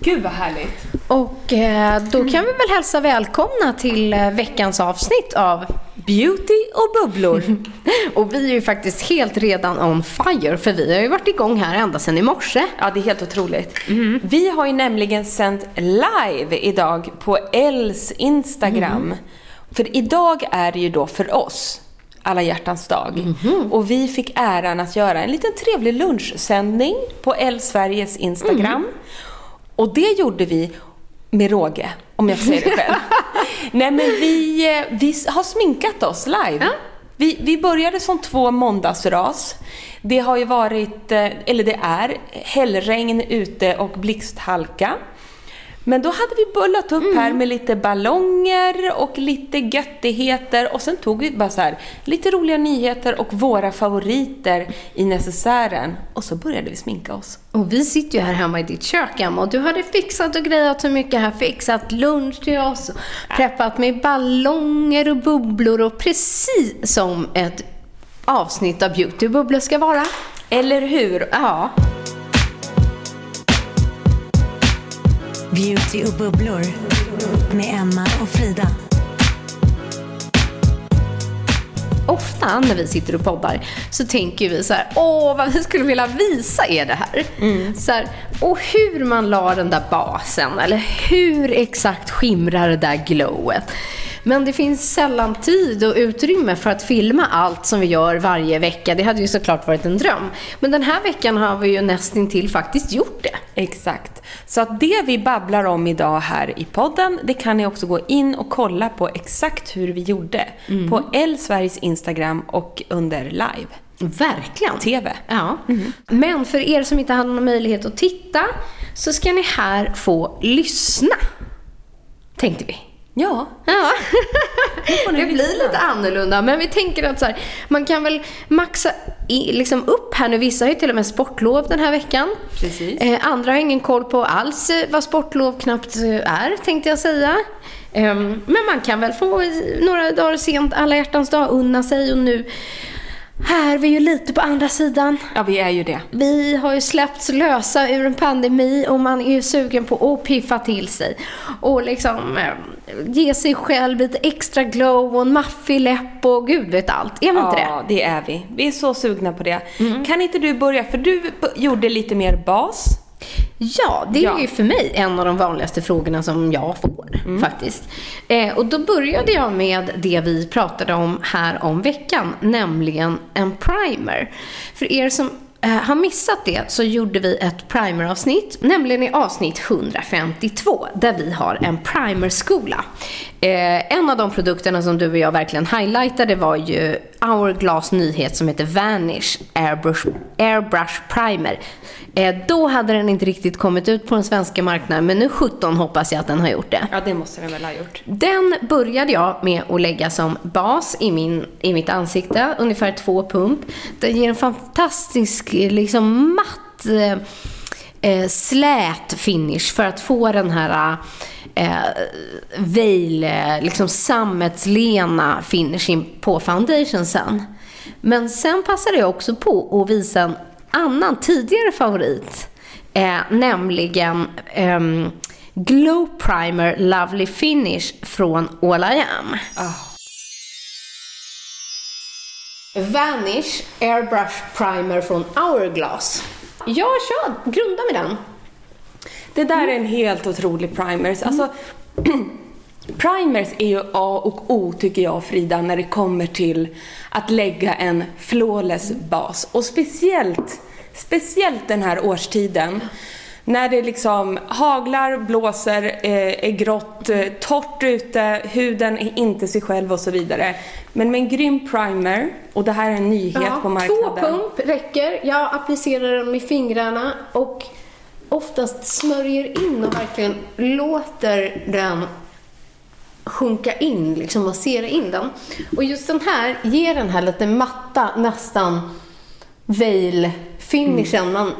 Gud vad härligt. Och eh, då kan vi väl hälsa välkomna till eh, veckans avsnitt av Beauty och bubblor. Och vi är ju faktiskt helt redan on fire för vi har ju varit igång här ända sedan i morse. Ja, det är helt otroligt. Vi har ju nämligen sänt live idag på Els Instagram. För idag är det ju då för oss alla hjärtans dag. Och vi fick äran att göra en liten trevlig lunchsändning på El Sveriges Instagram. Och det gjorde vi med råge, om jag får säga det själv. Nej men vi, eh, vi har sminkat oss live. Vi, vi började som två måndagsras. Det har ju varit, eh, eller det är, hällregn ute och blixthalka. Men då hade vi bullat upp här med lite ballonger och lite göttigheter och sen tog vi bara så här lite roliga nyheter och våra favoriter i necessären och så började vi sminka oss. Och vi sitter ju här hemma i ditt kök, Emma, och du hade fixat och grejat så mycket här. Fixat lunch till oss, och preppat med ballonger och bubblor och precis som ett avsnitt av Beauty och bubblor ska vara. Eller hur? Ja. Beauty och bubblor med Emma och Frida. Ofta när vi sitter och poddar så tänker vi så här, åh vad vi skulle vilja visa er det här. Så här och hur man la den där basen, eller hur exakt skimrar det där glowet. Men det finns sällan tid och utrymme för att filma allt som vi gör varje vecka. Det hade ju såklart varit en dröm. Men den här veckan har vi ju nästintill faktiskt gjort det. Exakt. Så att det vi babblar om idag här i podden, det kan ni också gå in och kolla på exakt hur vi gjorde. På El Sveriges Instagram och under live. Verkligen. TV. Ja. Men för er som inte hade någon möjlighet att titta så ska ni här få lyssna. Tänkte vi. Ja. Ja, det blir lite annorlunda. Men vi tänker att så här, man kan väl maxa i, liksom upp här nu. Vissa har ju till och med sportlov den här veckan. Eh, andra har ingen koll på alls eh, vad sportlov knappt eh, är, tänkte jag säga. Ehm, men man kan väl få några dagar sent, alla hjärtans dag, unna sig och nu här är vi ju lite på andra sidan. Ja, vi är ju det. Vi har ju släppts lösa ur en pandemi och man är ju sugen på att piffa till sig. Och liksom eh, ge sig själv lite extra glow och en maffig läpp och gud vet allt. Är man inte det? Ja, det är vi. Vi är så sugna på det. Kan inte du börja? För du gjorde lite mer bas. Ja, det är Ja. ju för mig en av de vanligaste frågorna som jag får faktiskt. Eh, och då började jag med det vi pratade om här om veckan, nämligen en primer. För er som eh, har missat det så gjorde vi ett primeravsnitt, nämligen i avsnitt 152, där vi har en primerskola. Eh, en av de produkterna som du och jag verkligen highlightade var ju Hourglass nyhet som heter Vanish Airbrush, Airbrush Primer. Eh, då hade den inte riktigt kommit ut på den svenska marknaden, men nu 17 hoppas jag att den har gjort det. Ja, det måste den väl ha gjort. Den började jag med att lägga som bas i, min, i mitt ansikte, ungefär två pump. Den ger en fantastisk, liksom matt, eh, eh, slät finish för att få den här eh, veil, eh, liksom sammetslena finishen på foundation sen. Men sen passade jag också på att visa en annan tidigare favorit. Eh, nämligen ehm, Glow Primer Lovely Finish från All I Am. Vanish Airbrush Primer från Hourglass. Jag kör, grunda med den. Det där är en helt otrolig primers. Alltså, primers är ju A och O tycker jag Frida när det kommer till att lägga en flawless bas. Och speciellt, speciellt den här årstiden. När det liksom haglar, blåser, eh, är grått, eh, torrt ute, huden är inte sig själv och så vidare. Men med en grym primer, och det här är en nyhet på marknaden. Två pump räcker. Jag applicerar den med fingrarna och oftast smörjer in och verkligen låter den sjunka in, liksom massera in den. Och just den här ger den här lite matta, nästan veil-finishen. Man,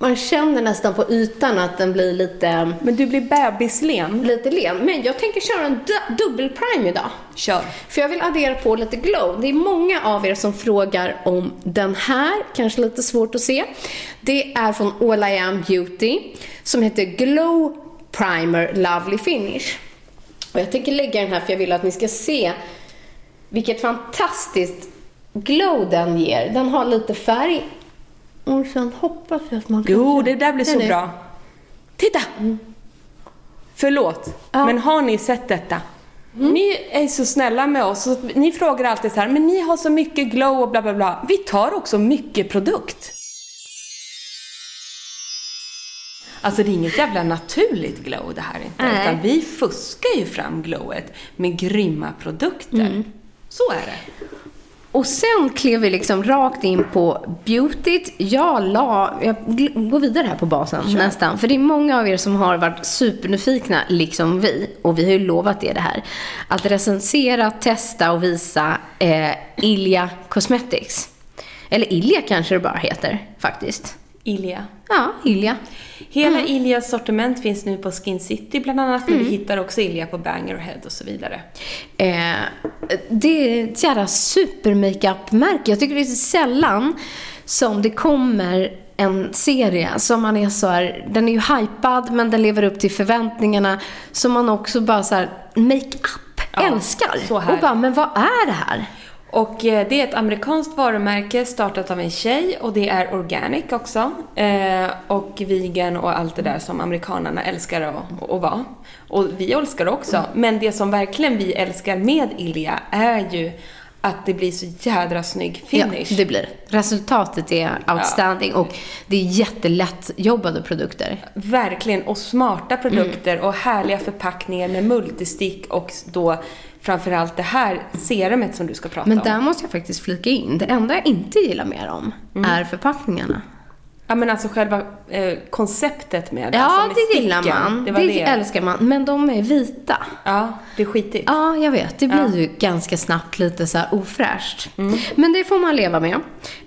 man känner nästan på ytan att den blir lite, Men du blir bebislen. lite len. Men jag tänker köra en du- dubbel-prime idag. Kör. För jag vill addera på lite glow. Det är många av er som frågar om den här, kanske lite svårt att se. Det är från All I Am Beauty som heter Glow Primer Lovely Finish. Och jag tänker lägga den här för jag vill att ni ska se vilket fantastiskt glow den ger. Den har lite färg och sen hoppas jag att man kan Jo, det där blir så är- bra. Titta! Förlåt, Ja. men har ni sett detta? Ni är så snälla med oss. Så ni frågar alltid så här, men ni har så mycket glow och bla bla bla. Vi tar också mycket produkt. Alltså det är inget jävla naturligt glow det här inte. Nej. Utan vi fuskar ju fram glowet med grymma produkter. Så är det. Och sen klev vi liksom rakt in på beautyt. Jag la, jag går vidare här på basen nästan. För det är många av er som har varit supernyfikna, liksom vi. Och vi har ju lovat er det här. Att recensera, testa och visa eh, Ilja Cosmetics. Eller Ilja kanske det bara heter, faktiskt. Ilja. Ja, Ilja. Hela Ilias sortiment finns nu på Skin City bland annat, men vi hittar också Ilja på Bangerhead och så vidare. Eh, det är ett jävla super-makeup-märke. Jag tycker det är sällan som det kommer en serie som man är så här, den är ju hypad men den lever upp till förväntningarna. Som man också bara så här, make-up Ja, älskar. så här. Och bara, men vad är det här? Och eh, det är ett amerikanskt varumärke startat av en tjej och det är organic också. Eh, och vegan och allt det där som amerikanerna älskar att, att vara. Och vi älskar det också. Men det som verkligen vi älskar med Ilja är ju att det blir så jädra snygg finish. Ja, det blir. Resultatet är outstanding och det är jättelätt jobbade produkter. Verkligen, och smarta produkter och härliga förpackningar med multistick och då framförallt det här serumet som du ska prata Men om. där måste jag faktiskt flika in. Det enda jag inte gillar mer om är förpackningarna. Ja men alltså själva eh, konceptet med det. Ja, alltså med det gillar sticken. man. Det Det, det. älskar man. Men de är vita. Ja, det är skitigt. Ja, jag vet. Det blir Ja. ju ganska snabbt lite så här ofräscht. Men det får man leva med.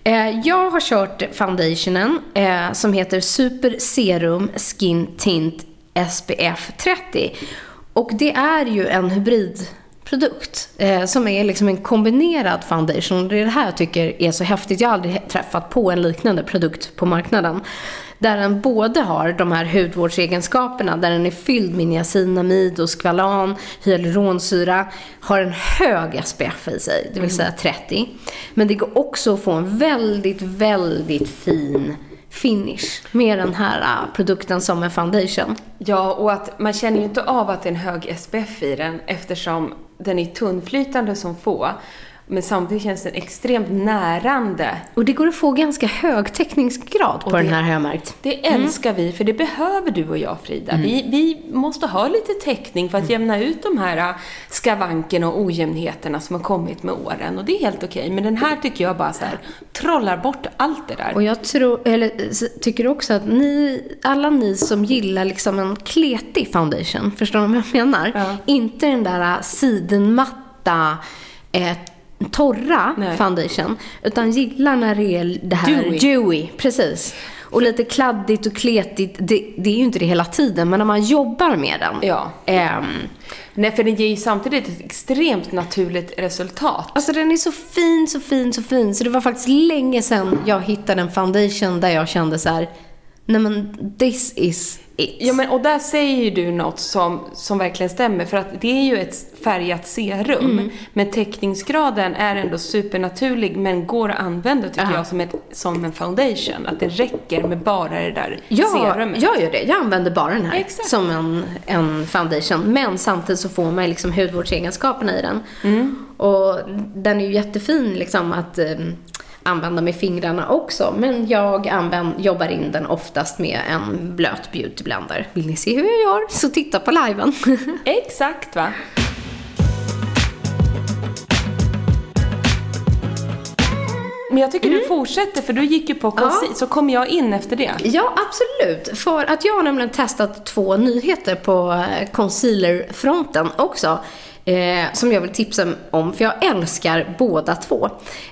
Eh, jag har kört foundationen eh, som heter Super Serum Skin Tint SPF 30. Och det är ju en produkt eh, som är liksom en kombinerad foundation. Det är det här jag tycker är så häftigt. Jag har aldrig träffat på en liknande produkt på marknaden. Där den både har de här hudvårdsegenskaperna, där den är fylld med niacinamid och skvalan, hyaluronsyra, har en hög SPF i sig, det vill säga 30. Men det går också att få en väldigt, väldigt fin finish med den här eh, produkten som en foundation. Ja, och att man känner ju inte av att det är en hög SPF i den eftersom den är tunnflytande som få. Men samtidigt känns den extremt närande. Och det går att få ganska hög täckningsgrad på det- den här har jag märkt. Det älskar vi, för det behöver du och jag Frida. Vi, vi måste ha lite täckning för att jämna ut de här äh, skavankerna och ojämnheterna som har kommit med åren. Och det är helt okej. Men den här tycker jag bara så här, trollar bort allt det där. Och jag tror, eller tycker också att ni, alla ni som gillar liksom en kletig foundation, förstår ni vad jag menar? Ja. Inte den där äh, sidenmatta, eh, torra Nej. foundation, utan gillar när det är det här Dewy. dewy. Precis. Och lite kladdigt och kletigt, det, det är ju inte det hela tiden, men när man jobbar med den. Ja. ehm, Nej, för den ger ju samtidigt ett extremt naturligt resultat. Alltså den är så fin, så fin, så fin. Så det var faktiskt länge sedan jag hittade en foundation där jag kände så här, nej men this is it. Ja, men och där säger ju du något som, som verkligen stämmer. För att det är ju ett färgat serum. Mm. Men täckningsgraden är ändå supernaturlig men går att använda tycker Ja. jag som, ett, som en foundation. Att det räcker med bara det där Ja, serumet. jag gör det. Jag använder bara den här Exakt. som en, en foundation. Men samtidigt så får man liksom hudvårdsegenskaperna i den. Mm. Och den är ju jättefin liksom att eh, använda med fingrarna också. Men jag använd, jobbar in den oftast med en blöt beautyblender. Vill ni se hur jag gör så titta på liven. Exakt va. Men jag tycker du fortsätter för du gick ju på konsi, så kommer jag in efter det. Ja, absolut. För att jag har nämligen testat två nyheter på eh, concealerfronten också. Eh, som jag vill tipsa om, för jag älskar båda två.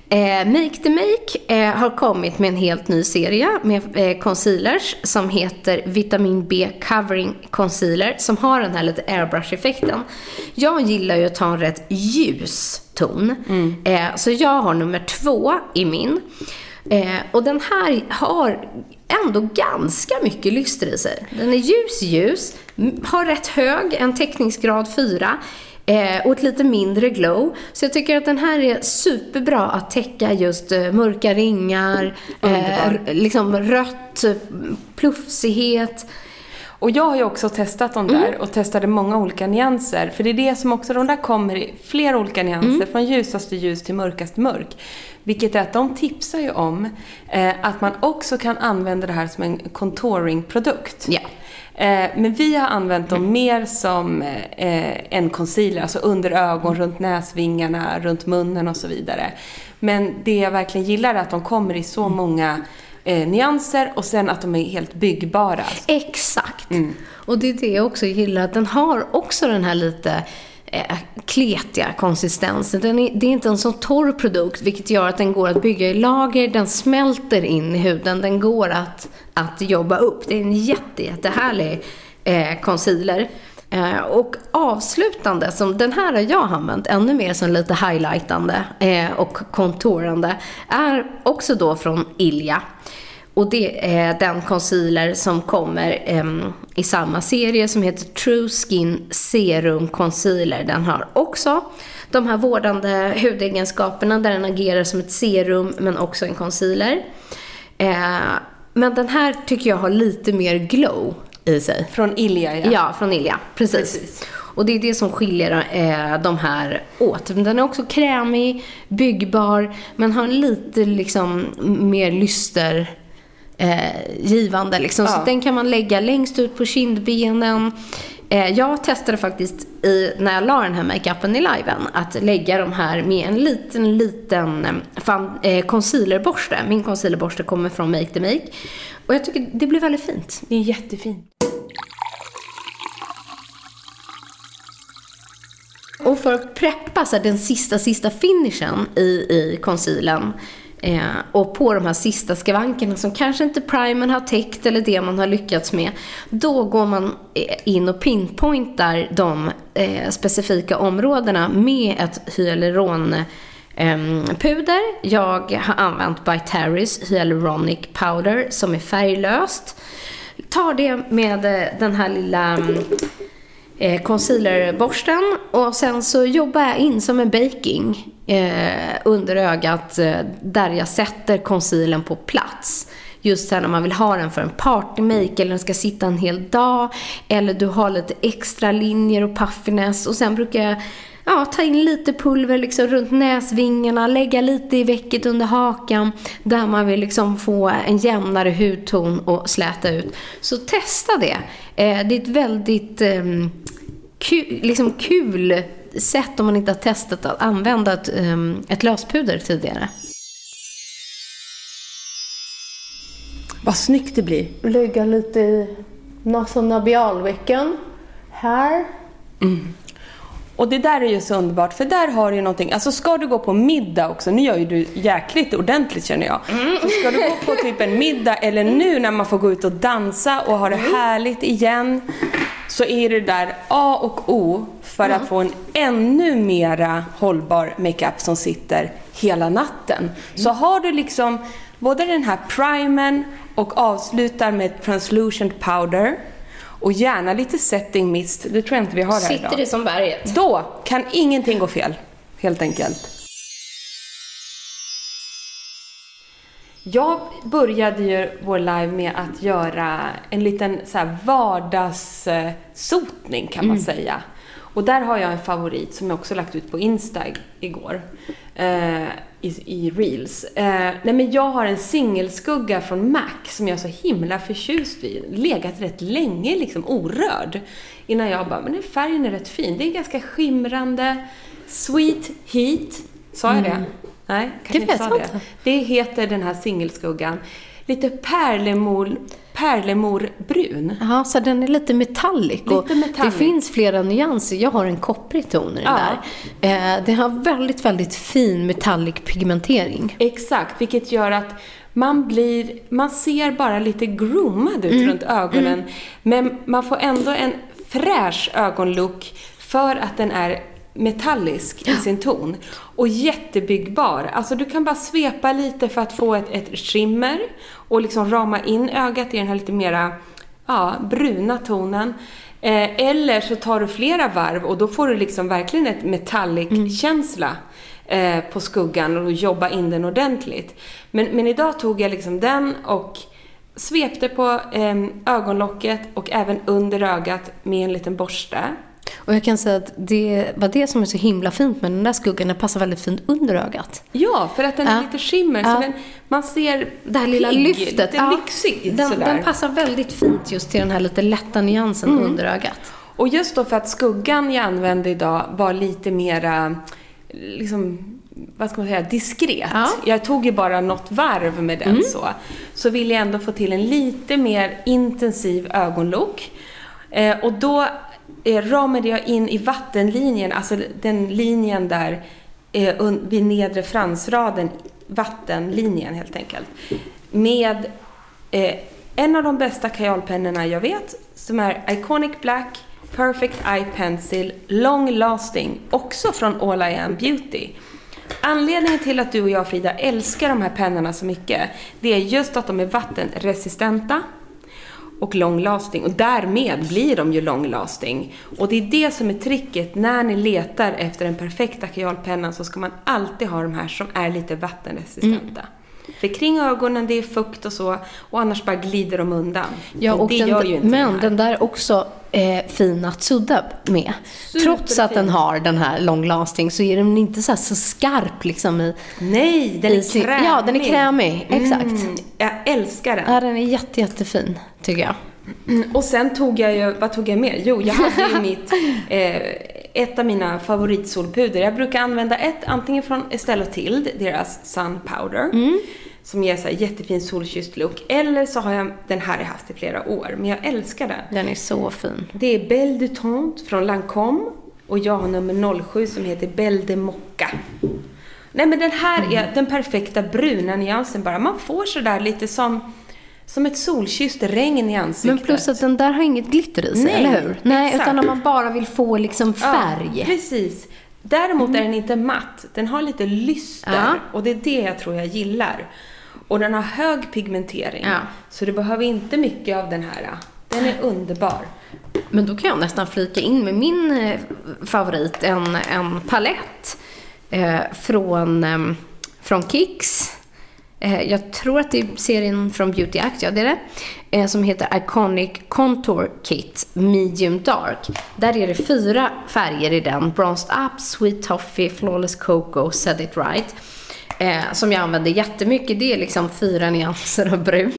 Eh, Make the Make eh, har kommit med en helt ny serie med eh, concealers som heter Vitamin B Covering Concealer som har den här lite airbrush-effekten. Jag gillar ju att ta en rätt ljus ton. Eh, så jag har nummer två i min. Eh, och den här har ändå ganska mycket lyster i sig. Den är ljus, ljus, har rätt hög, en täckningsgrad 4 eh, och ett lite mindre glow. Så jag tycker att den här är superbra att täcka just eh, mörka ringar, eh, liksom rött, plufsighet. Och jag har ju också testat de där och testade många olika nyanser. För det är det som också, de där kommer i flera olika nyanser. Från ljusaste ljus till mörkaste mörk. Vilket är att de tipsar ju om eh, att man också kan använda det här som en contouring-produkt. Ja. Eh, men vi har använt dem mer som eh, en concealer, alltså under ögon, runt näsvingarna, runt munnen och så vidare. Men det jag verkligen gillar är att de kommer i så många eh, nyanser och sen att de är helt byggbara. Exakt. Och det är det jag också gillar, att den har också den här lite eh, kletiga konsistensen. Den är, det är inte en så torr produkt, vilket gör att den går att bygga i lager, den smälter in i huden, den går att, att jobba upp. Det är en jätte, jättehärlig eh, concealer. Eh, och avslutande, som den här har jag använt ännu mer som lite highlightande eh, och kontorande, är också då från Ilja. Och det är den concealer som kommer em, i samma serie som heter True Skin Serum Concealer. Den har också de här vårdande hudegenskaperna där den agerar som ett serum men också en concealer. Eh, men den här tycker jag har lite mer glow i sig. Från Ilja, ja. Ja, från Ilja. Precis. Precis. Och det är det som skiljer eh, de här åt. Den är också krämig, byggbar, men har lite liksom mer lyster eh, givande. Liksom. Så Ja. den kan man lägga längst ut på kindbenen. Eh, jag testade faktiskt i, när jag la den här makeupen i liven att lägga de här med en liten, liten eh, fan, eh, concealerborste. Min concealerborste kommer från Make the Make. Och jag tycker det blir väldigt fint. Det är jättefint. Och för att preppa så här, den sista, sista finishen i, i concealern eh, och på de här sista skavankerna som kanske inte primern har täckt eller det man har lyckats med. Då går man eh, in och pinpointar de eh, specifika områdena med ett hyaluron puder. Jag har använt By Terrys Hyaluronic Powder som är färglöst. Tar det med eh, den här lilla mm, eh, concealerborsten och sen så jobbar jag in som en baking eh, under ögat eh, där jag sätter concealern på plats. Just sen om man vill ha den för en partymake eller den ska sitta en hel dag eller du har lite extra linjer och puffiness och sen brukar jag ja, ta in lite pulver liksom runt näsvingarna, lägga lite i vecket under hakan där man vill liksom få en jämnare hudton och släta ut. Så testa det. Eh, det är ett väldigt ehm, kul, liksom kul sätt om man inte har testat att använda ett, ehm, ett löspuder tidigare. Vad snyggt det blir. Lägga lite i nasonabialvecken. Här. Och det där är ju så underbart, för där har du ju någonting. Alltså ska du gå på middag också, nu gör ju du jäkligt ordentligt känner jag. Så ska du gå på typ en middag, eller nu när man får gå ut och dansa och ha det härligt igen. Så är det där A och O för att få en ännu mera hållbar makeup som sitter hela natten. Så har du liksom både den här primern och avslutar med translucent powder och gärna lite setting mist, det tror jag inte vi har här Sitter idag. det som berget. Då kan ingenting gå fel, helt enkelt. Jag började ju vår live med att göra en liten så här vardagssotning kan man säga. Och där har jag en favorit som jag också lagt ut på Insta igår. Eh, i, I Reels. Eh, nej men jag har en singelskugga från MAC som jag är så himla förtjust i. Legat rätt länge liksom orörd. Innan jag bara, men den färgen är rätt fin. Det är ganska skimrande. Sweet Heat. Sa jag det? Nej, kanske Det vet sa inte. Det heter den här singelskuggan. Lite pärlemor, pärlemorbrun. Ja, så den är lite metallic. Lite metallic. Det finns flera nyanser. Jag har en kopprig ton i den Ja. där. Eh, det har väldigt, väldigt fin metallic pigmentering. Exakt, vilket gör att man blir, man ser bara lite groomad ut runt ögonen. Men man får ändå en fräsch ögonlook för att den är metallisk i sin ton. Och jättebyggbar. Alltså du kan bara svepa lite för att få ett, ett skimmer och liksom rama in ögat i den här lite mera ja, bruna tonen. Eh, eller så tar du flera varv och då får du liksom verkligen ett metallic-känsla eh, på skuggan och jobba in den ordentligt. Men, men idag tog jag liksom den och svepte på eh, ögonlocket och även under ögat med en liten borste. Och jag kan säga att det var det som är så himla fint med den där skuggan. Den passar väldigt fint under ögat. Ja, för att den Ja. är lite skimmer så Ja. den, man ser Det här lilla pigg, lyftet. lite ja, lyxig den, sådär. den passar väldigt fint just till den här lite lätta nyansen Mm. under ögat. Och just då för att skuggan jag använde idag var lite mera, liksom, vad ska man säga, diskret. Ja. Jag tog ju bara något varv med den så. Så ville jag ändå få till en lite mer intensiv ögonlook. Eh, och då eh, ramade jag in i vattenlinjen, alltså den linjen där eh, vid nedre fransraden, vattenlinjen helt enkelt. Med eh, en av de bästa kajalpennorna jag vet, som är Iconic Black Perfect Eye Pencil Long Lasting, också från All I Am Beauty. Anledningen till att du och jag Frida älskar de här pennorna så mycket, det är just att de är vattenresistenta och long lasting och därmed blir de ju long lasting. Och det är det som är tricket när ni letar efter den perfekta kajalpennan så ska man alltid ha de här som är lite vattenresistenta. Mm. För kring ögonen det är fukt och så och annars bara glider de undan. Ja, Men och det den, gör ju inte men den den där är också eh, fin att sudda med. Trots att den har den här long lasting så är den inte så, så skarp liksom i... Nej, den i är sin- krämig. Ja, den är krämig. Exakt. Mm, jag älskar den. Ja, den är jätte, jättefin, tycker jag. Och sen tog jag ju, vad tog jag mer? Jo, jag hade ju mitt, eh, ett av mina favoritsolpuder. Jag brukar använda ett, antingen från Estelle Tilde, deras Sun Powder, som ger så här jättefin solkysst look. Eller så har jag, den här har jag haft i flera år, men jag älskar den. Den är så fin. Det är Belle du Tente från Lancome och jag har nummer 07 som heter Belle de Mocca. Nej men den här är den perfekta bruna nyansen bara. Man får sådär lite som, som ett solkysst regn i ansiktet. Men plus att den där har inget glitter i sig, Nej, eller hur? Nej, exakt. utan om man bara vill få liksom färg. Ja, precis. Däremot är den inte matt. Den har lite lyster Ja. och det är det jag tror jag gillar. Och den har hög pigmentering. Ja. Så du behöver inte mycket av den här. Den är underbar. Men då kan jag nästan flika in med min eh, favorit, en, en palett eh, från, eh, från Kicks. Eh, jag tror att det är serien från Beauty Act, ja det är det. Eh, som heter Iconic Contour Kit Medium Dark. Där är det fyra färger i den. Bronzed Up, Sweet Toffee, Flawless Cocoa, Said It Right. Eh, som jag använder jättemycket. Det är liksom fyra nyanser av brunt.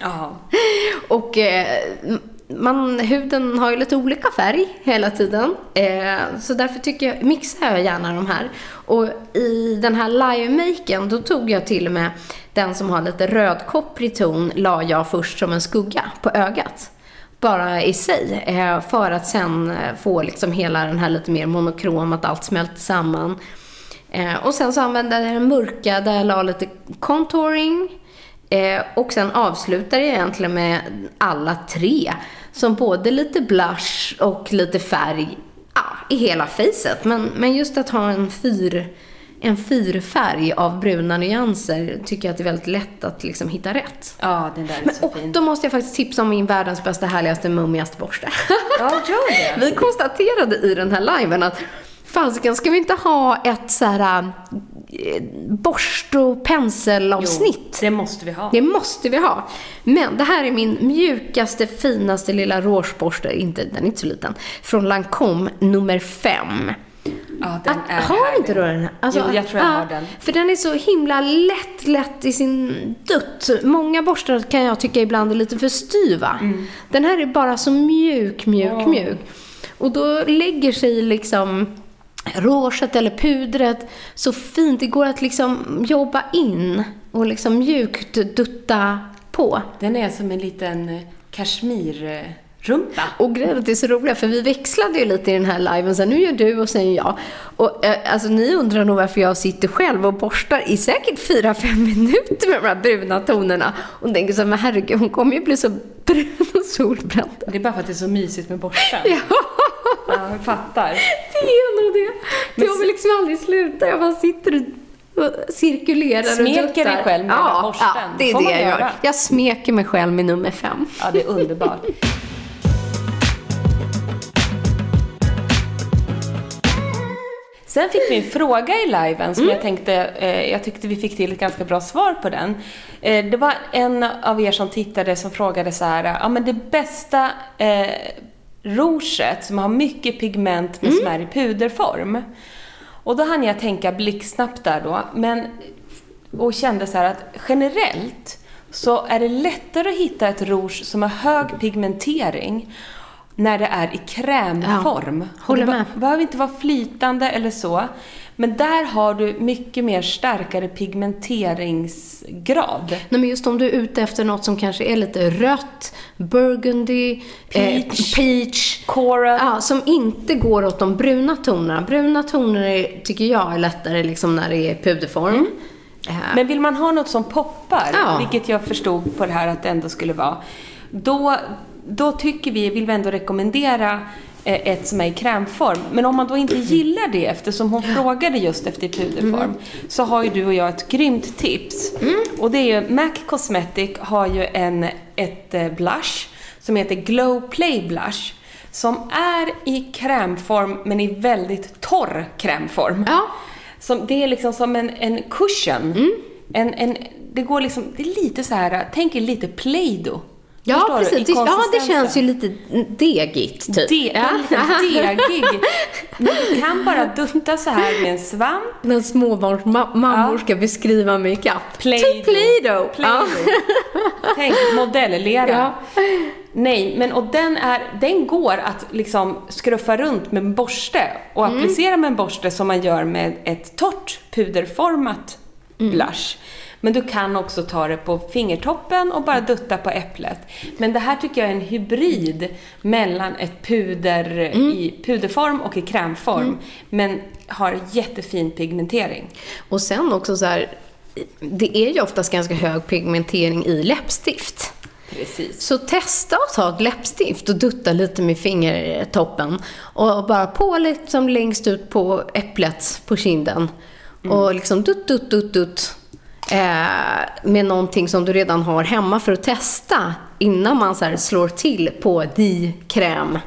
Ja. Och eh, man, huden har ju lite olika färg hela tiden. Eh, så därför tycker jag, mixar jag gärna de här. Och i den här live-maken, då tog jag till och med den som har lite rödkopprig ton, la jag först som en skugga på ögat. Bara i sig. Eh, för att sen eh, få liksom hela den här lite mer monokrom, att allt smälter samman. Eh, och sen så använde jag den mörka där jag la lite contouring. Eh, och sen avslutar jag egentligen med alla tre. Som både lite blush och lite färg ja, i hela facet. Men, men just att ha en fyr, en fyrfärg av bruna nyanser tycker jag att det är väldigt lätt att liksom hitta rätt. ja, den där är Men så och, fin. då måste jag faktiskt tipsa om min världens bästa, härligaste, mummigaste borste. Ja, gör det. Vi konstaterade i den här liven att fasiken, ska vi inte ha ett så här borst och penselavsnitt? det måste vi ha. Det måste vi ha. Men det här är min mjukaste, finaste lilla rougeborste, inte, den är inte så liten, från Lancome nummer 5. Ja, den är har härlig. inte du den? Alltså, jo, jag tror jag ja, har den. För den är så himla lätt, lätt i sin dutt. Många borstar kan jag tycka ibland är lite för styva. Mm. Den här är bara så mjuk, mjuk, mjuk. Och då lägger sig liksom rouget eller pudret så fint. Det går att liksom jobba in och liksom mjukt dutta på. Den är som en liten eh, kashmirrumpa. Och grejen är att det är så roligt, för vi växlade ju lite i den här liven. Så nu gör du och sen jag. Och eh, alltså ni undrar nog varför jag sitter själv och borstar i säkert 4-5 minuter med de här bruna tonerna. Och tänker så här, men herregud, hon kommer ju bli så brun och solbränd. Det är bara för att det är så mysigt med borsten. Ja, Ja, jag fattar. det är nog det. Det jag vill liksom aldrig sluta. Jag bara sitter och och cirkulerar och Smeker duttar. dig själv med ja, borsten. Ja, det är Får det jag gör. Jag smeker mig själv med nummer fem. Ja, det är underbart. Sen fick vi en fråga i liven som jag tänkte, eh, jag tyckte vi fick till ett ganska bra svar på den. Eh, det var en av er som tittade som frågade så här, ja men det bästa eh, rouget som har mycket pigment men som är i puderform. Och då hann jag tänka blixtsnabbt där då, men och kände så att generellt så är det lättare att hitta ett rouge som har hög pigmentering när det är i krämform. Ja, håller det med. be- behöver inte vara flytande eller så. Men där har du mycket mer starkare pigmenteringsgrad. Nej, men just om du är ute efter något som kanske är lite rött, burgundy, Peach. eh, peach Coral. Ja, som inte går åt de bruna tonerna. Bruna toner är, tycker jag är lättare liksom när det är puderform. Eh, Men vill man ha något som poppar, Ja. vilket jag förstod på det här att det ändå skulle vara, då, då tycker vi, vill vi ändå rekommendera ett som är i krämform. Men om man då inte gillar det, eftersom hon frågade just efter puderform, Mm. så har ju du och jag ett grymt tips. Och det är ju, MAC Cosmetic har ju en, ett eh, blush som heter Glow Play Blush. Som är i krämform, men i väldigt torr krämform. Ja. Som, det är liksom som en, en cushion En, en, det går liksom, det är lite så här, tänk er lite Play-Doh. Ja, du? Precis. Det, ja, det känns ju lite degigt, typ. Det, ja. lite degig. Men du kan bara dutta så här med en svamp. När småbarnsmammor Ja. ska beskriva makeup. Play-Doh. Typ Play-Doh. Play-Doh. Tänk modellera. Ja. Nej, men och den, är, den går att liksom skruffa runt med en borste och Mm. applicera med en borste som man gör med ett torrt puderformat Mm. blush. Men du kan också ta det på fingertoppen och bara dutta på äpplet. Men det här tycker jag är en hybrid mellan ett puder Mm. i puderform och i krämform. Men har jättefin pigmentering. Och sen också så här, det är ju oftast ganska hög pigmentering i läppstift. Precis. Så testa att ta ett läppstift och dutta lite med fingertoppen. Och bara på liksom längst ut på äpplet på kinden. Och liksom dutt, dutt, dutt, dutt. Eh, med någonting som du redan har hemma för att testa innan man så slår till på di-kräm.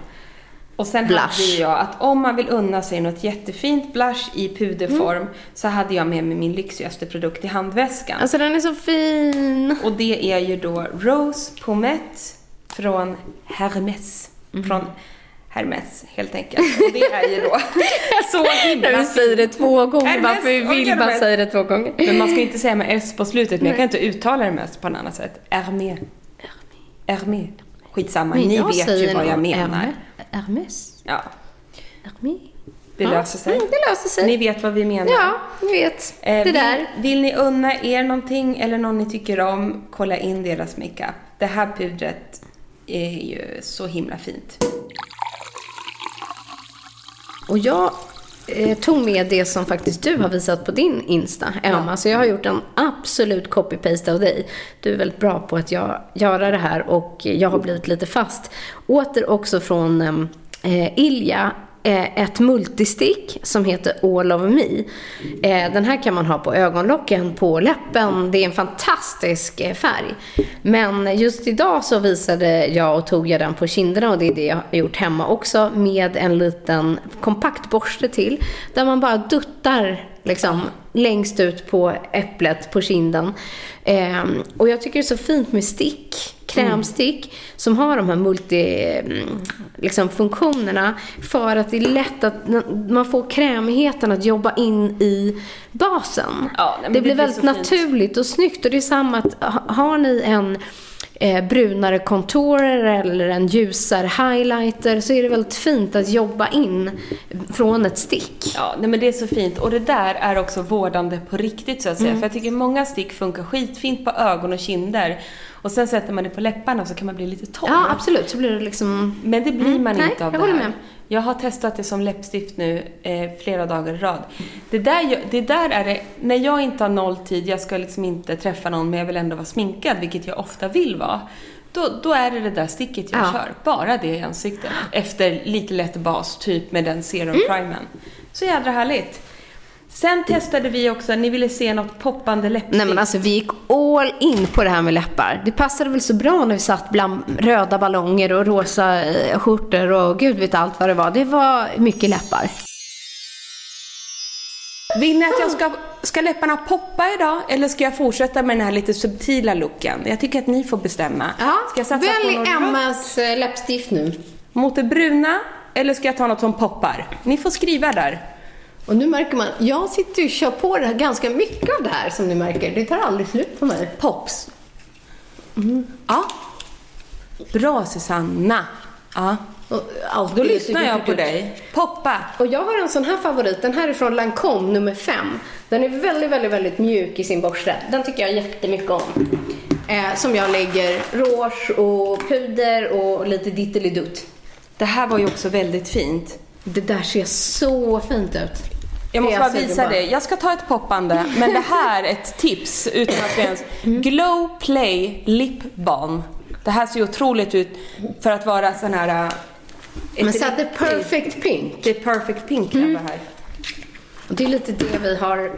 Och sen Blush. hade jag att om man vill unna sig något jättefint blush i puderform Mm. så hade jag med mig min lyxigaste produkt i handväskan. Alltså den är så fin. Och det är ju då Rose Pomette från Hermes. Mhm. Från Hermes helt enkelt. Och det är ju då så himla vill säga det två gånger. Hermes Varför vi vill Hermes. säga det två gånger. Men man ska inte säga med S på slutet, men jag kan inte uttala det mest på något annat sätt. Hermé. Hermé. Skitsamma, Men ni vet ju säger vad jag menar. Hermes. Hermes. Ja, Hermes. det löser sig. Mm, det löser sig. Ni vet vad vi menar. Ja, ni vet. Eh, det vill, där. Vill ni unna er någonting eller någon ni tycker om, kolla in deras makeup. Det här pudret är ju så himla fint. Och jag eh, tog med det som faktiskt du har visat på din Insta, Emma. Så jag har gjort en absolut copy-paste av dig. Du är väldigt bra på att jag, göra det här och jag har blivit lite fast. Åter också från eh, Ilja. Eh, ett multistick som heter All of Me. Eh, den här kan man ha på ögonlocken, på läppen. Det är en fantastisk eh, färg. Men just idag så visade jag och tog jag den på kinderna och det är det jag har gjort hemma också med en liten kompakt borste till. Där man bara duttar liksom längst ut på äpplet på kinden. Ehm, och jag tycker det är så fint med stick, krämstick, som har de här multi, mm, liksom, för att det är lätt att man får krämigheten att jobba in i basen. Ja, det det blir blir väldigt fint. naturligt och snyggt och det är samma att ha- har ni en eh, brunare contourer eller en ljusare highlighter så är det väldigt fint att jobba in från ett stick. Ja, nej men det är så fint. Och det där är också vårdande på riktigt så att säga. Mm. För jag tycker många stick funkar skitfint på ögon och kinder. Och sen sätter man det på läpparna så kan man bli lite torr. Ja, absolut. Så blir det liksom... Men det blir man nej, inte av jag det här. med. Jag har testat det som läppstift nu eh, flera dagar i rad. Det där, det där är det, när jag inte har noll tid, jag ska liksom inte träffa någon men jag vill ändå vara sminkad, vilket jag ofta vill vara. Då, då är det det där sticket jag Ja. kör. Bara det i ansiktet. Efter lite lätt bas, typ med den serum Mm. Så jädra härligt. Sen testade vi också, ni ville se något poppande läppstift. Nej men alltså vi gick all in på det här med läppar. Det passade väl så bra när vi satt bland röda ballonger och rosa eh, skjortor och gud vet allt vad det var. Det var mycket läppar. Vill ni att jag ska, ska läpparna poppa idag eller ska jag fortsätta med den här lite subtila looken? Jag tycker att ni får bestämma. ska jag satsa på välj rött Emmas eh, läppstift nu. mot det bruna eller ska jag ta något som poppar? Ni får skriva där. Och nu märker man, jag sitter ju och kör på det här ganska mycket av det här som ni märker. Det tar aldrig slut på mig. Pops. Ja. Bra Susanna. Ja. Och allt Då lyssnar jag på dig. Poppa. Och jag har en sån här favorit, den här är från Lancome nummer 5. Den är väldigt, väldigt, väldigt mjuk i sin borste. Den tycker jag jättemycket om. Eh, som jag lägger rouge och puder och lite dittelidutt. Det här var ju också väldigt fint. Det där ser så fint ut. Jag måste bara det visa det. Jag ska ta ett poppande, men det här är ett tips utan att ens... Glow Play Lip Balm. Det här ser otroligt ut för att vara sån här... äh, Men så att det är perfect pink. Det är perfect pink mm. här. Det är lite det vi har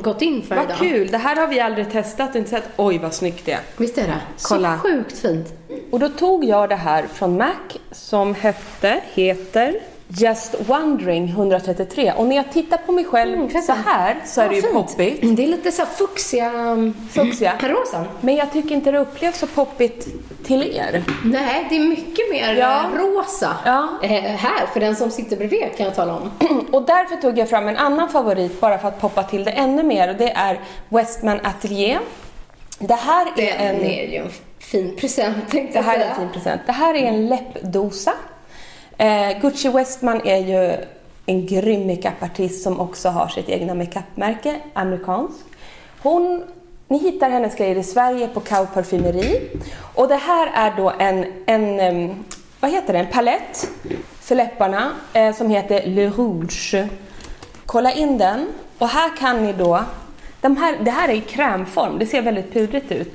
gått in för Vad idag. kul! Det här har vi aldrig testat och inte sett. Oj, vad snyggt det är. Visst är det? Kolla. Så sjukt fint. Och då tog jag det här från MAC som hette, heter Just Wondering 133. Och när jag tittar på mig själv Mm, så här så är det ju poppigt. Det är lite så här fuchsia, Fuchsia. rosa. Men jag tycker inte det upplevs så poppigt till er. Nej, det är mycket mer Ja. eh, rosa Ja. eh, här, för den som sitter bredvid kan jag tala om. Och därför tog jag fram en annan favorit bara för att poppa till det ännu mer. Och det är Westman Atelier. Det här är Den en... är ju en fin present tänkte Det jag här är säga. en fin present. Det här är en läppdosa. Eh, Gucci Westman är ju en grym makeupartist som också har sitt egna makeupmärke, amerikansk. Hon, ni hittar hennes grejer i Sverige på Cow Parfumeri. Och det här är då en, en vad heter det, en palett för läpparna eh, som heter Le Rouge. Kolla in den och här kan ni då, de här, det här är i krämform, det ser väldigt pudrigt ut.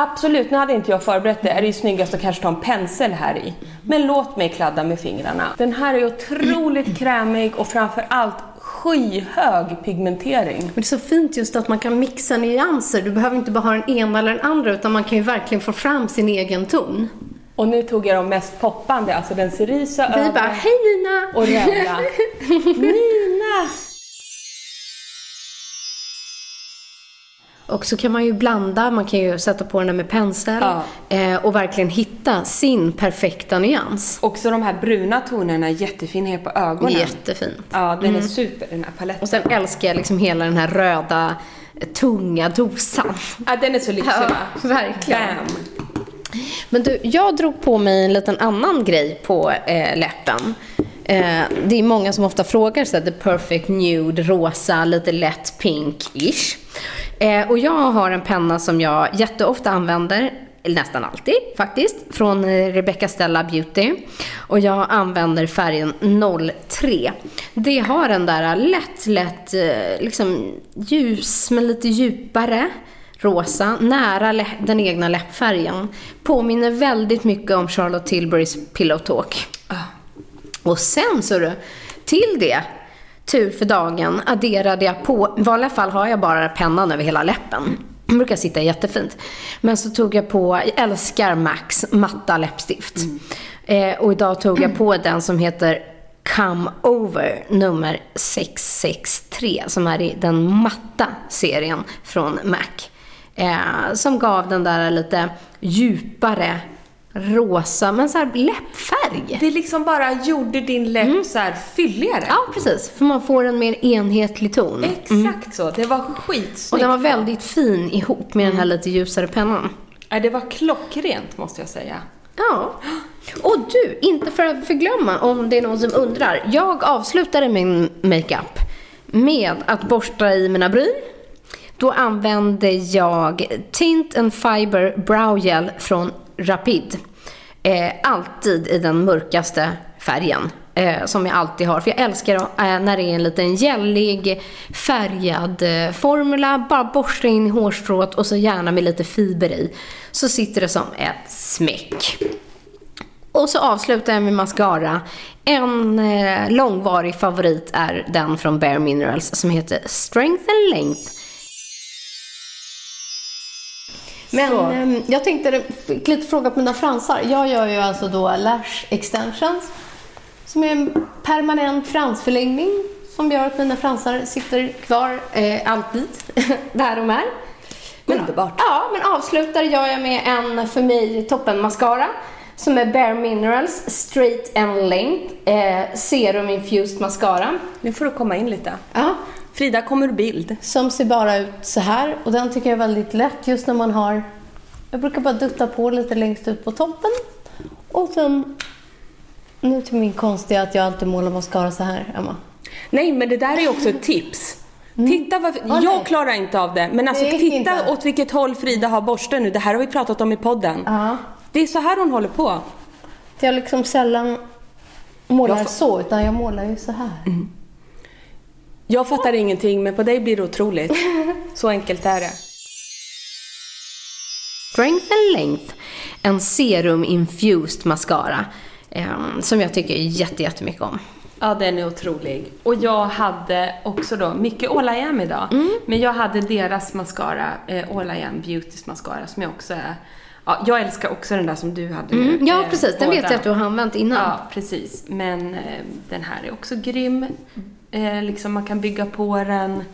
Absolut, nu hade inte jag förberett det. Är det ju snyggast att kanske ta en pensel här i. Men låt mig kladda med fingrarna. Den här är otroligt krämig och framför allt skyhög pigmentering. Men det är så fint just att man kan mixa nyanser. Du behöver inte bara ha den ena eller den andra utan man kan ju verkligen få fram sin egen ton. Och nu tog jag de mest poppande, alltså den cerisa Vi bara, hej Nina! och röda. Nina! Och så kan man ju blanda, man kan ju sätta på den med pensel Ja. eh, och verkligen hitta sin perfekta nyans. Också de här bruna tonerna är jättefina här på ögonen. Jättefin. Ja, den är super den här paletten. Och sen älskar jag liksom hela den här röda, tunga dosan. Ja, den är så lyxig va? verkligen. Bam! Men du, jag drog på mig en liten annan grej på eh, läppen. Eh, det är många som ofta frågar så här, the perfect nude, rosa, lite lätt pink-ish. Eh, och jag har en penna som jag jätteofta använder, nästan alltid faktiskt, från eh, Rebecca Stella Beauty. Och jag använder färgen 03. Det har den där lätt, lätt, eh, liksom ljus men lite djupare rosa, nära den egna läppfärgen. Påminner väldigt mycket om Charlotte Tilburys Pillow Talk. Och sen så du, till det, tur för dagen, adderade jag på, i vanliga fall har jag bara pennan över hela läppen. Den brukar sitta jättefint. Men så tog jag på, jag älskar Max matta läppstift. Eh, och idag tog jag på den som heter Come Over nummer 663 som är i den matta serien från MAC. Eh, som gav den där lite djupare rosa, men så här läppfärg. Det liksom bara gjorde din läpp så här fylligare. Ja, precis. För man får en mer enhetlig ton. Exakt så. Det var skitsnyggt. Och den var väldigt fin ihop med den här lite ljusare pennan. Ja, det var klockrent måste jag säga. Ja. Och du, inte för att förglömma om det är någon som undrar. Jag avslutade min makeup med att borsta i mina bryn. Då använde jag Tint and Fiber Brow Gel från Rapid. Eh, alltid i den mörkaste färgen. Eh, som jag alltid har. För jag älskar eh, när det är en liten gällig färgad eh, formula. Bara borsta in i hårstrået och så gärna med lite fiber i. Så sitter det som ett smäck. Och så avslutar jag med mascara. En eh, långvarig favorit är den från Bare Minerals som heter Strength and Length. Men ehm, jag tänkte, fick lite fråga på mina fransar. Jag gör ju alltså då lash extensions. Som är en permanent fransförlängning som gör att mina fransar sitter kvar eh, alltid, där de är. Men, Underbart. Ja, men avslutar gör jag med en för mig toppen mascara som är Bare Minerals Straight and Length eh, Serum Infused Mascara. Nu får du komma in lite. Ja, Frida, kommer bild? som ser bara ut så här och den tycker jag är väldigt lätt just när man har jag brukar bara dutta på lite längst ut på toppen och sen nu till min konstiga att jag alltid målar mascara så här, Emma. Nej, men det där är också ett tips. Titta vad, Åh, jag nej. klarar inte av det, men alltså Det titta inte. åt vilket håll Frida har borsten nu. Det här har vi pratat om i podden. Ja. Det är så här hon håller på. Jag liksom sällan målar Jag så, utan jag målar ju så här. Jag fattar ingenting, men på dig blir det otroligt. Så enkelt är det. Strength and Length, en serum infused mascara eh, som jag tycker jätte, jättemycket om. Ja, den är otrolig. Och jag hade också då, mycket All I Am idag, men jag hade deras mascara, eh, All I Am Beautys mascara, som jag också är, Ja, jag älskar också den där som du hade. Mm, ja, eh, precis. Den vet båda. jag att du har använt innan. Ja, precis. Men eh, den här är också grym. Eh, liksom man kan bygga på den.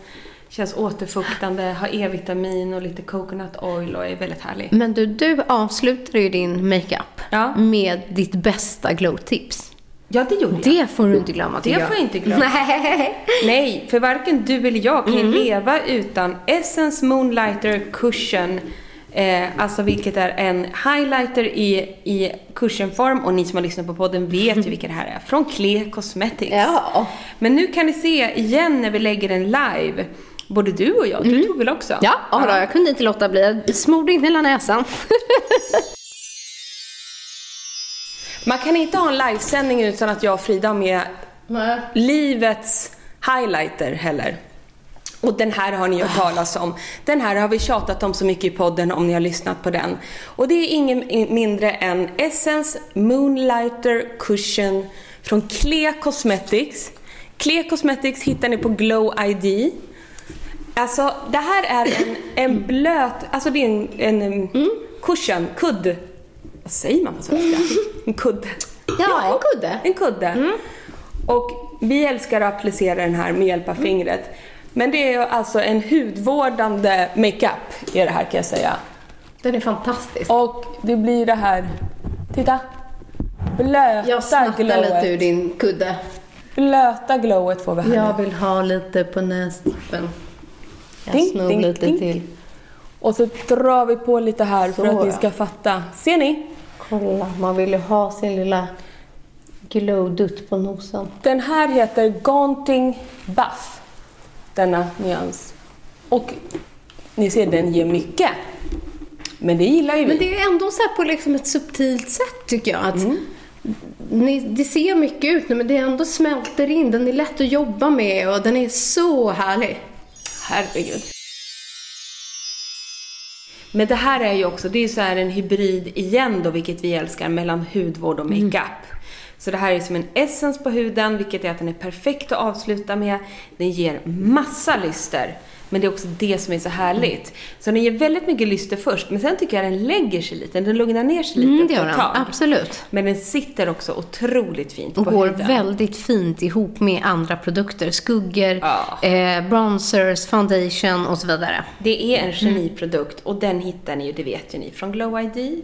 Känns återfuktande, har E-vitamin och lite coconut oil och är väldigt härlig. Men du, du avslutar ju din makeup Ja. med ditt bästa glow-tips. Ja, det gjorde jag. Det får du inte glömma Det jag. får jag inte glömma. Nej. Nej, för varken du eller jag kan Mm. leva utan Essence Moonlighter Cushion. Eh, alltså vilket är en highlighter i, i cushionform och ni som har lyssnat på podden vet ju vilken det här är. Från Clé Cosmetics. Ja. Men nu kan ni se igen när vi lägger den live. Både du och jag, du tog väl också? Mm. Ja, ja. Då, jag kunde inte låta bli. Jag smorde in hela näsan. Man kan inte ha en livesändning utan att jag och Frida har med livets highlighter heller. Och den här har ni hört talas om. Den här har vi tjatat om så mycket i podden om ni har lyssnat på den. Och det är ingen mindre än Essence Moonlighter Cushion från Clé Cosmetics. Clé Cosmetics hittar ni på Glow ID. Alltså, det här är en, en blöt, alltså det är en, en mm. cushion, kudd. Vad säger man på svenska? En kudde. Ja, en kudde. En kudde. Och vi älskar att applicera den här med hjälp av fingret. Men det är alltså en hudvårdande makeup i det här kan jag säga. Den är fantastisk. Och det blir det här, titta. Blöta Jag snattar glowet. lite ur din kudde. Blöta glowet får vi här Jag nu. vill ha lite på nästippen. Jag Ding, snor ding, lite ding. till. Och så drar vi på lite här för Så, att ni ska fatta. Ser ni? Kolla, man vill ju ha sin lilla glowdutt på nosen. Den här heter Gaunting Buff. Denna nyans. Och ni ser, den ger mycket. Men det gillar ju vi. Men det är ändå så här på liksom ett subtilt sätt tycker jag. Att ni, det ser mycket ut nu men det ändå smälter in. Den är lätt att jobba med och den är så härlig. Herregud. Men det här är ju också, det är så här en hybrid igen då, vilket vi älskar, mellan hudvård och makeup. Så det här är som en essence på huden, vilket är att den är perfekt att avsluta med. Den ger massa lyster. Men det är också det som är så härligt. Så den ger väldigt mycket lyster först, men sen tycker jag den lägger sig lite. Den lugnar ner sig lite Mm, det gör den. Absolut. Men den sitter också otroligt fint Och på går huden. väldigt fint ihop med andra produkter. Skuggor, Ja. eh, bronzers, foundation och så vidare. Det är en geniprodukt och den hittar ni ju, det vet ju ni, från Glow ID.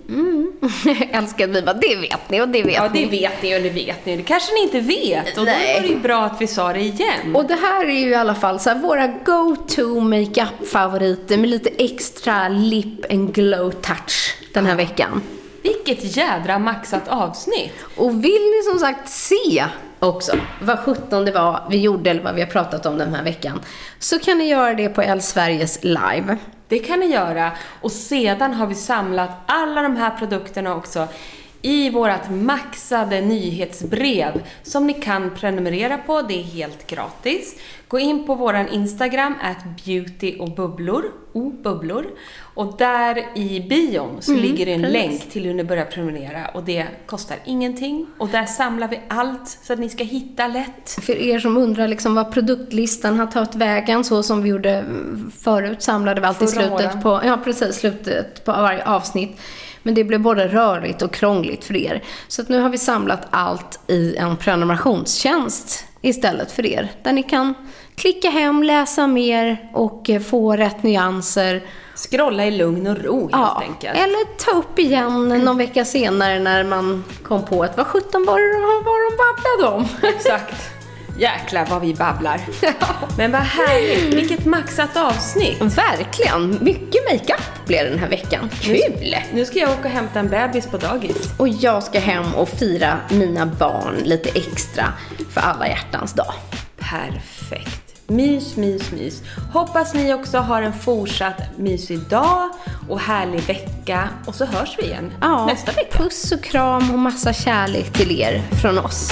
Jag älskar att vi bara, det vet ni och det vet Ja, ni. det vet ni och det vet ni. Det kanske ni inte vet. Och Nej. då var det ju bra att vi sa det igen. Och det här är ju i alla fall så här, våra go-to makeup-favoriter med lite extra lip and glow touch den här veckan. Vilket jädra maxat avsnitt. Och vill ni som sagt se också vad 17 det var vi gjorde eller vad vi har pratat om den här veckan så kan ni göra det på El Sveriges live. Det kan ni göra. Och sedan har vi samlat alla de här produkterna också i vårt maxade nyhetsbrev som ni kan prenumerera på. Det är helt gratis. Gå in på våran Instagram, at beauty och bubblor, o bubblor. Och där i bion så ligger det en precis. länk till hur ni börjar prenumerera och det kostar ingenting. Och där samlar vi allt så att ni ska hitta lätt. För er som undrar liksom vad produktlistan har tagit vägen, så som vi gjorde mm, förut, samlade vi alltid Förra slutet på, ja precis, slutet på varje avsnitt. Men det blev både rörigt och krångligt för er. Så nu har vi samlat allt i en prenumerationstjänst istället för er. Där ni kan klicka hem, läsa mer och eh, få rätt nyanser. Scrolla i lugn och ro helt Ja, enkelt. eller ta upp igen någon vecka senare när man kom på att vad sjutton var det de babblade om? Exakt. Jäklar vad vi babblar. Men vad härligt. Vilket maxat avsnitt. Verkligen! Mycket makeup blev den här veckan. Kul! Nu ska jag åka och hämta en bebis på dagis. Och jag ska hem och fira mina barn lite extra för alla hjärtans dag. Perfekt. Mys, mys, mys. Hoppas ni också har en fortsatt mysig dag och härlig vecka. Och så hörs vi igen Ja, nästa vecka. Puss och kram och massa kärlek till er från oss.